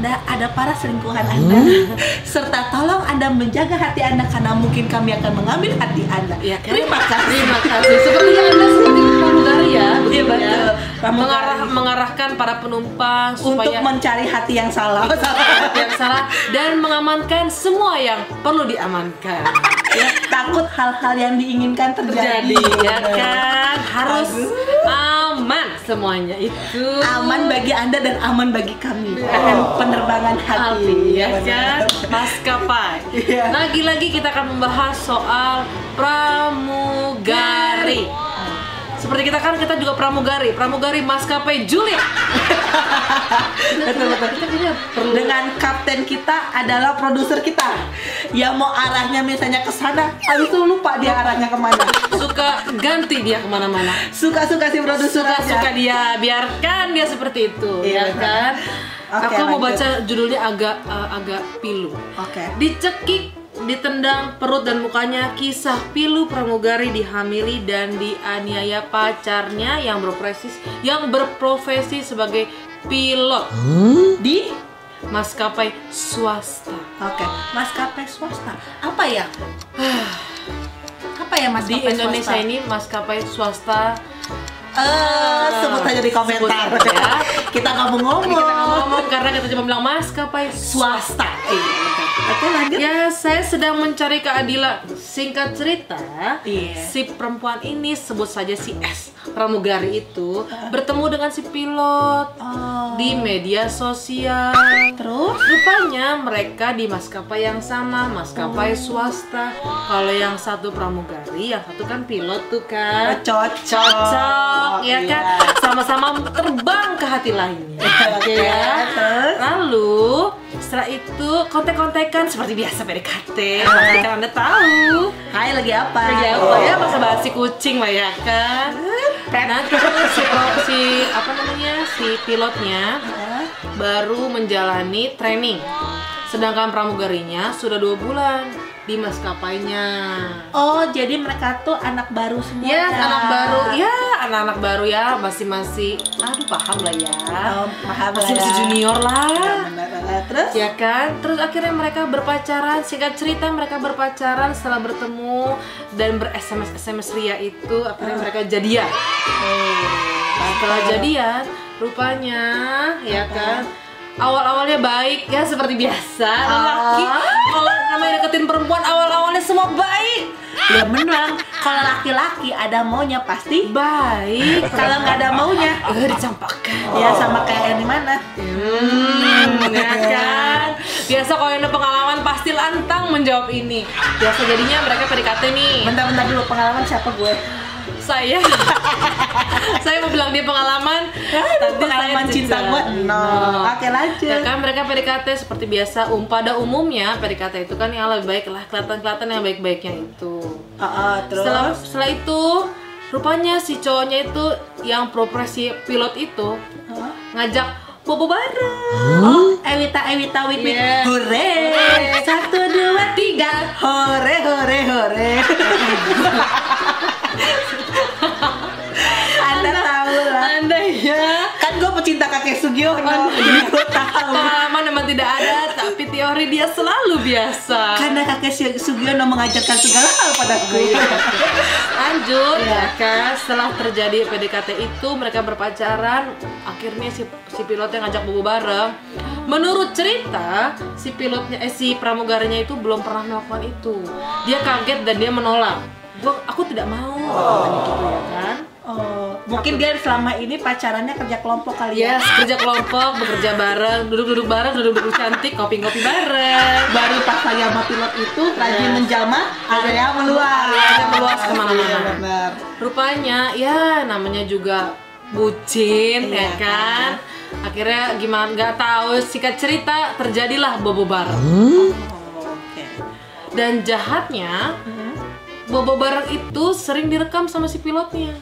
Anda, ada para selingkuhan Anda, serta tolong Anda menjaga hati Anda karena mungkin kami akan mengambil hati Anda. Iya kan? Terima kasih. Terima kasih. Sepertinya Anda seperti pramugari ya, Iya, begitu betul. ya. Pramugari. Mengarah, mengarahkan para penumpang Untuk supaya mencari hati yang salah. yang salah dan mengamankan semua yang perlu diamankan. Ya, takut hal-hal yang diinginkan terjadi. Jadi ya kan harus aman semuanya itu. Aman bagi Anda dan aman bagi kami akan penerbangan hati. ya kan maskapai. Iya. Lagi-lagi kita akan membahas soal pramugari. Seperti kita kan kita juga pramugari, pramugari maskapai Juliet. Betul, betul. Kita kayaknya perlu Dengan kapten kita adalah produser kita yang mau arahnya misalnya ke sana, habis itu lupa dia arahnya ke mana. suka ganti dia ke mana-mana. Suka-suka si produser aja. Suka-suka dia, biarkan dia seperti itu, Iya, ya kan? Oke, Aku mau baca judulnya agak uh, agak pilu. Oke. Dicekik, ditendang perut dan mukanya kisah pilu pramugari dihamili dan dianiaya pacarnya yang berprofesi yang berprofesi sebagai pilot Di maskapai swasta. Oke, maskapai swasta. Apa ya? Apa ya Di maskapai Indonesia swasta? ini maskapai swasta Eh, sebut aja di komentar. Sebut ya. kita nggak mau ngomong. Ngomong karena kita cuma bilang maskapai swasta. Oke, lanjut. Ya, saya sedang mencari keadilan. Singkat cerita, Iya. si perempuan ini sebut saja si S pramugari itu bertemu dengan si pilot Oh. di media sosial. Terus? Rupanya mereka di maskapai yang sama, maskapai swasta. Kalau yang satu pramugari, yang satu kan pilot tuh kan. Cocok. Cocok, ya Iya. kan? Sama-sama terbang ke hati lainnya. Oke ya. Terus? Lalu setelah itu kontek-kontekan seperti biasa PDKT. Pasti kan anda tahu. Hai, lagi apa? Lagi apa ya masa basi kucing lah ya kan. Nah terus si, si apa namanya si pilotnya baru menjalani training. Sedangkan pramugarinya sudah dua bulan di maskapainya. Oh, jadi mereka tuh anak baru semua. Ya, anak baru, ya anak-anak baru ya masih masih, aduh paham lah ya, Oh, paham masih lah masih ya. junior Ya, lah, benar, benar. Terus? ya kan. Terus akhirnya mereka berpacaran, singkat cerita mereka berpacaran setelah bertemu dan ber SMS SMS ria itu akhirnya mereka jadian. Setelah jadian, rupanya ya kan. Awal-awalnya baik ya seperti biasa lelaki kalau namanya deketin perempuan awal-awalnya semua baik Ya benar. Kalau laki-laki ada maunya pasti. baik Kalau nggak ada maunya, eh dicampakkan ya sama kayak yang di mana? hmm, ya kan biasa kalau yang ada pengalaman pasti lantang menjawab ini biasa jadinya mereka PDKT nih Bentar-bentar dulu pengalaman siapa gue? Saya saya mau bilang dia pengalaman tapi pengalaman saya cinta gue? No. Oke lanjut. Ya kan mereka PDKT seperti biasa um pada umumnya PDKT itu kan yang lebih baik lah kelihatan-kelihatan yang baik-baiknya itu Oh, oh, terus. setelah setelah itu rupanya si cowoknya itu yang profesi pilot itu Hah? ngajak bobo bareng Oh, Ewita Ewita Wit Wit. Yeah. Hore. Satu dua tiga. Hore hore hore. Anda tahu lah. anda ya. Kan gue pecinta kakek Sugiono, jadi gue tahu. pengalaman memang tidak ada tapi teori dia selalu biasa. Karena kakek Sugiono mengajarkan segala hal padaku. lanjut Iya. ya kan setelah terjadi PDKT itu mereka berpacaran. Akhirnya si si pilotnya ngajak bobo bareng. Menurut cerita si pilotnya eh si pramugarinya itu belum pernah melakukan itu. Dia kaget dan dia menolak gua aku tidak mau katanya gitu ya kan Oh, mungkin dia selama ini pacarannya kerja kelompok kali ya. Yes, kerja kelompok, bekerja bareng, duduk-duduk bareng, duduk-duduk cantik, kopi-kopi bareng. Baru pas lagi sama pilot itu rajin menjamah, area meluas. Areanya meluas ke mana-mana. Iya, benar. Rupanya ya namanya juga bucin Iya, ya kan. Akhirnya gimana nggak tahu singkat cerita terjadilah bobo bareng. Oh, Oke. Dan jahatnya bobo bareng itu sering direkam sama si pilotnya.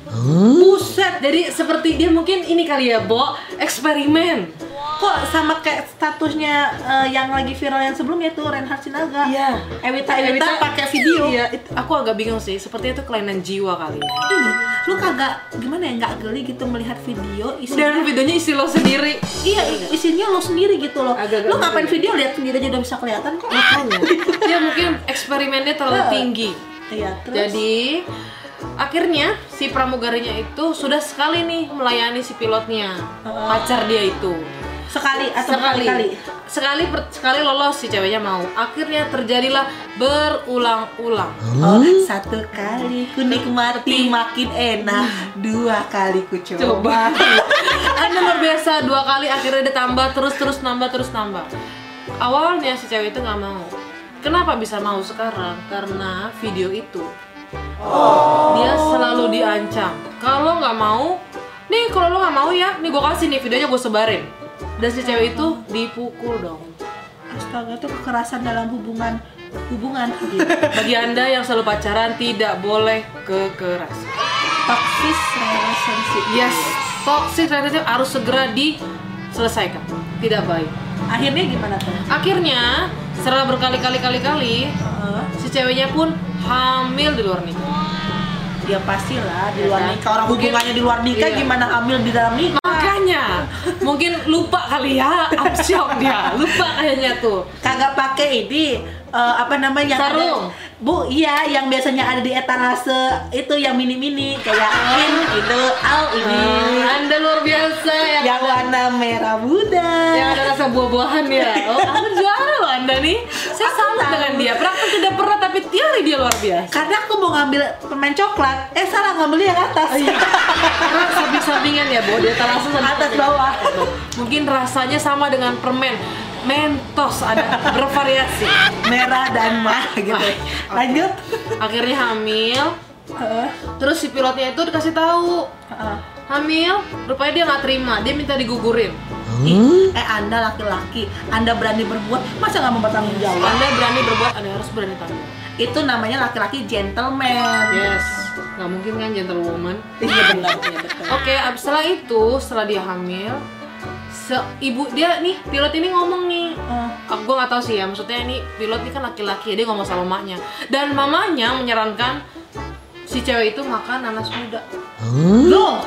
Buset. Jadi seperti dia mungkin ini kali ya, Bo, eksperimen. kok sama kayak statusnya eh, yang lagi viral yang sebelumnya tuh Renhard Sinaga Iya. Ewita Ewita pakai video Iya, it- aku agak bingung sih. Sepertinya itu kelainan jiwa kali. ya. Ih, lu kagak gimana ya nggak geli gitu melihat video isinya Dan videonya isi lo sendiri. iya isinya lo sendiri gitu loh Agak-agak lu ngapain video lihat sendiri aja udah bisa kelihatan kok Makanya. ya mungkin eksperimennya terlalu tinggi. Iya terus? Jadi akhirnya si pramugarinya itu sudah sekali nih melayani si pilotnya, Heeh. pacar dia itu. sekali atau sekali. berkali-kali? Sekali per- sekali lolos si ceweknya mau. Akhirnya terjadilah berulang-ulang. Oh, satu kali ku nikmati makin enak, dua kali ku coba. coba. Anda luar biasa dua kali akhirnya ditambah terus terus nambah terus nambah. Awalnya si cewek itu nggak mau kenapa bisa mau sekarang? Karena video itu. Dia selalu diancam. Kalau nggak mau nih kalau lo nggak mau ya nih gue kasih nih videonya gue sebarin. Dan si cewek itu dipukul dong. Astaga, itu kekerasan dalam hubungan hubungan. Bagi anda yang selalu pacaran tidak boleh kekerasan. Toxic relationship. yes toxic relationship harus segera diselesaikan. Tidak baik. Akhirnya gimana tuh? akhirnya setelah berkali-kali kali-kali Heeh. si ceweknya pun hamil di luar nikah ya pastilah di luar kan? nikah orang Mungkin- hubungannya di luar nikah iya. gimana hamil di dalam nikah? makanya mungkin lupa kali ya absyok dia lupa kayaknya tuh Kagak pakai ini eh, apa namanya? yang Sarung. ada- Bu, iya yang biasanya ada di etalase itu yang mini-mini kayak in itu al ini Ah, anda luar biasa yang yang warna merah muda. yang ada rasa buah-buahan ya oh anda juara loh anda nih saya Aku salut tahu. dengan dia praktek tidak pernah tapi teori dia luar biasa Karena aku mau ngambil permen coklat, eh salah ngambilnya yang atas. Oh, iya. Samping-sampingan ya, dia langsung sampai Atas bawah. Mungkin rasanya sama dengan permen Mentos ada bervariasi. merah dan mah gitu. Lanjut. Akhirnya hamil, Heeh. terus si pilotnya itu dikasih tahu Heeh. hamil, rupanya dia nggak terima, dia minta digugurin. Ih, eh anda laki-laki, anda berani berbuat, masa nggak mau bertanggung jawab? Anda berani berbuat, Anda harus berani tanggung. Itu namanya laki-laki gentleman. Yes, nggak mungkin kan gentlewoman. Iya benar, betul. Oke, abis setelah itu, setelah dia hamil, se ibu dia nih pilot ini ngomong nih, aku gue nggak tahu sih ya maksudnya ini pilot ini kan laki-laki dia ngomong sama mamanya dan mamanya menyarankan si cewek itu makan nanas muda Loh,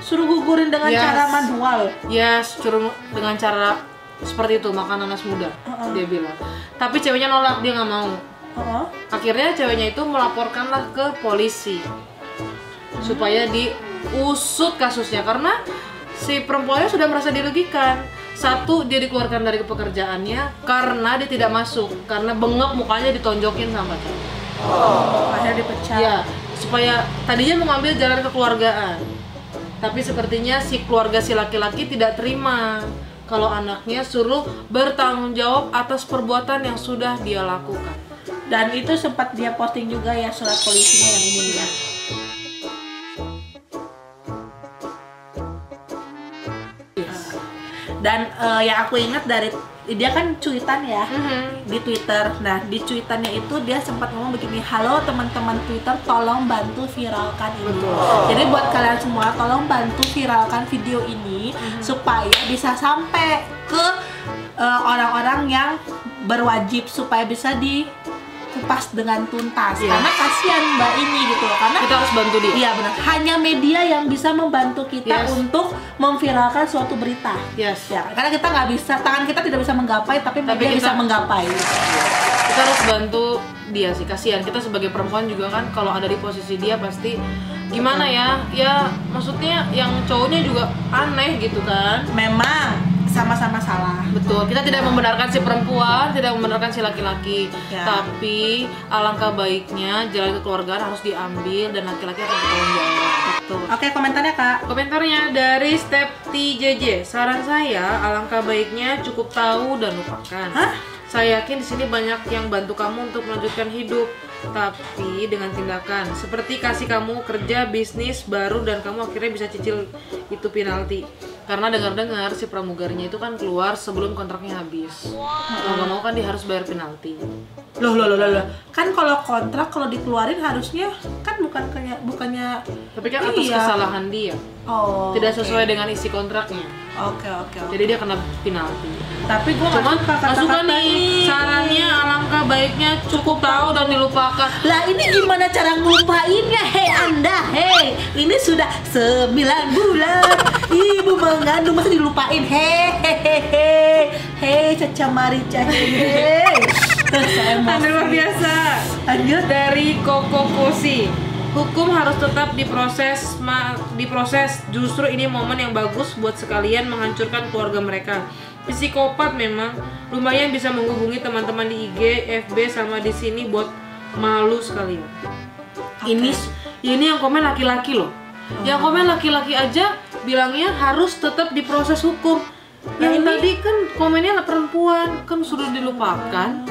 suruh gugurin dengan Yes. cara manual. yes suruh dengan cara seperti itu makan nanas muda Uh-uh. dia bilang tapi ceweknya nolak dia nggak mau Heeh. akhirnya ceweknya itu melaporkanlah ke polisi supaya diusut kasusnya karena si perempuannya sudah merasa dirugikan satu dia dikeluarkan dari pekerjaannya karena dia tidak masuk karena bengek mukanya ditonjokin sama pacar Akhirnya dipecat. ya supaya tadinya mau ngambil jalan kekeluargaan tapi sepertinya si keluarga si laki-laki tidak terima kalau anaknya suruh bertanggung jawab atas perbuatan yang sudah dia lakukan Dan itu sempat dia posting juga ya surat polisinya yang ini ya. Dan eh, yang aku ingat dari dia kan cuitan ya Mhm. di Twitter. Nah di cuitannya itu dia sempat ngomong begini, halo teman-teman Twitter, tolong bantu viralkan ini. Betul. Jadi buat kalian semua, tolong bantu viralkan video ini supaya bisa sampai ke eh, orang-orang yang berwajib supaya bisa dikupas dengan tuntas. Iya. Karena kasihan mbak ini gitu loh. Karena kita harus bantu dia Iya benar. Hanya media yang bisa membantu kita Yes. untuk memviralkan suatu berita. yes Ya, karena kita nggak bisa, tangan kita tidak bisa menggapai, tapi Tapi media kita- bisa menggapai. kita harus bantu dia sih kasihan kita sebagai perempuan juga kan kalau ada di posisi dia pasti gimana ya ya maksudnya yang cowoknya juga aneh gitu kan Memang sama-sama salah. betul kita tidak membenarkan si perempuan tidak membenarkan si laki-laki Ya. tapi alangkah baiknya jalan kekeluargaan harus diambil dan laki-laki harus bertanggung jawab betul Oke, komentarnya kak. Komentarnya dari Step TJJ. Saran saya, alangkah baiknya cukup tahu dan lupakan. Hah? Saya yakin di sini banyak yang bantu kamu untuk melanjutkan hidup, tapi dengan tindakan seperti kasih kamu kerja bisnis baru dan kamu akhirnya bisa cicil itu penalti. Karena dengar-dengar si pramugarinya itu kan keluar sebelum kontraknya habis. Kalau nggak mau kan dia harus bayar penalti. Loh, loh, loh, loh, loh. Kan kalau kontrak kalau dikeluarin harusnya kan bukan kayak bukannya Tapi kan atas Iya. kesalahan dia, oh tidak sesuai dengan isi kontraknya. Oke oke. oke. Jadi dia kena penalti. Tapi gue Cuman suka nggak suka nih ini. sarannya alangkah baiknya cukup tahu dan dilupakan. Lah ini gimana cara ngelupainnya? Hei anda, hei ini sudah sembilan bulan ibu mengandung masa dilupain? Hehehe, hei Caca Marica, emosi. Anda luar biasa. Lanjut. Dari Koko Kosi. Hukum harus tetap diproses, ma- diproses. Justru ini momen yang bagus buat sekalian menghancurkan keluarga mereka. Psikopat memang lumayan bisa menghubungi teman-teman di IG, FB sama di sini buat malu sekalian. Ini ini yang komen laki-laki loh. Yang komen laki-laki aja bilangnya harus tetap diproses hukum. Yang ini- tadi kan komennya perempuan kan sudah dilupakan.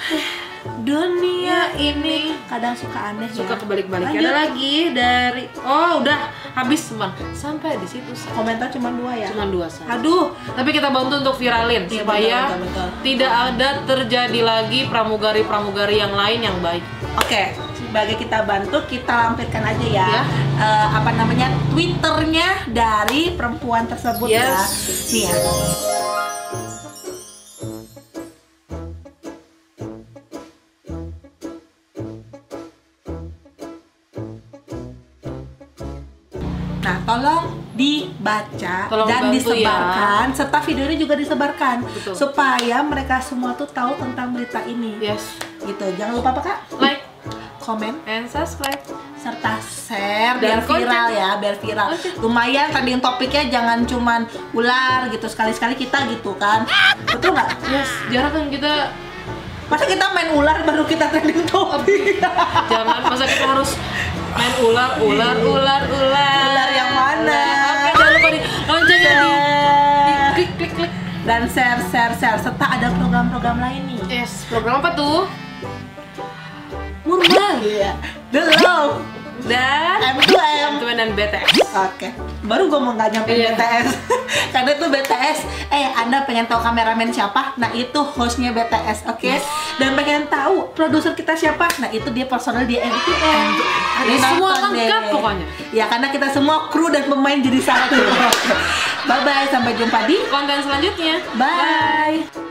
Dunia ini kadang suka aneh suka ya. kebalik-balik. Ada lagi dari oh udah habis teman sampai di situ Sa. Komentar cuma dua ya. cuma dua saja. Aduh, Tapi kita bantu untuk viralin Iya, supaya betul, betul, betul. tidak ada terjadi lagi pramugari-pramugari yang lain yang baik. Oke, sebagai kita bantu, kita lampirkan aja ya, Ya. eh, apa namanya twitternya dari perempuan tersebut ya. Yes. Nih ya. Nah, tolong dibaca Tolong dan ya. disebarkan serta videonya juga disebarkan Betul. supaya mereka semua tuh tahu tentang berita ini. Yes. Gitu. Jangan lupa apa Kak? Like Komen and subscribe. serta share Dan biar viral ya biar viral lumayan trending topiknya jangan cuman ular gitu sekali sekali kita gitu kan betul nggak Yes. Jarang kan kita masa kita main ular baru kita trending topik jangan masa kita harus main ular ular ular ular. Ular yang mana? Oke, jangan lupa di di Share. klik klik klik. dan share share share serta ada program-program lain nih Yes. Program apa tuh? Iya the love Dan M2M Teman dan BTS. Oke, baru gue mau nggak nyampe Iya. BTS Karena itu BTS, eh Anda pengen tahu kameramen siapa? Nah itu hostnya BTS, oke? Dan pengen tahu produser kita siapa? Nah itu dia personal di M2M Ada semua lengkap pokoknya. Ya karena kita semua kru dan pemain jadi satu Bye-bye, sampai jumpa di Konten selanjutnya. Bye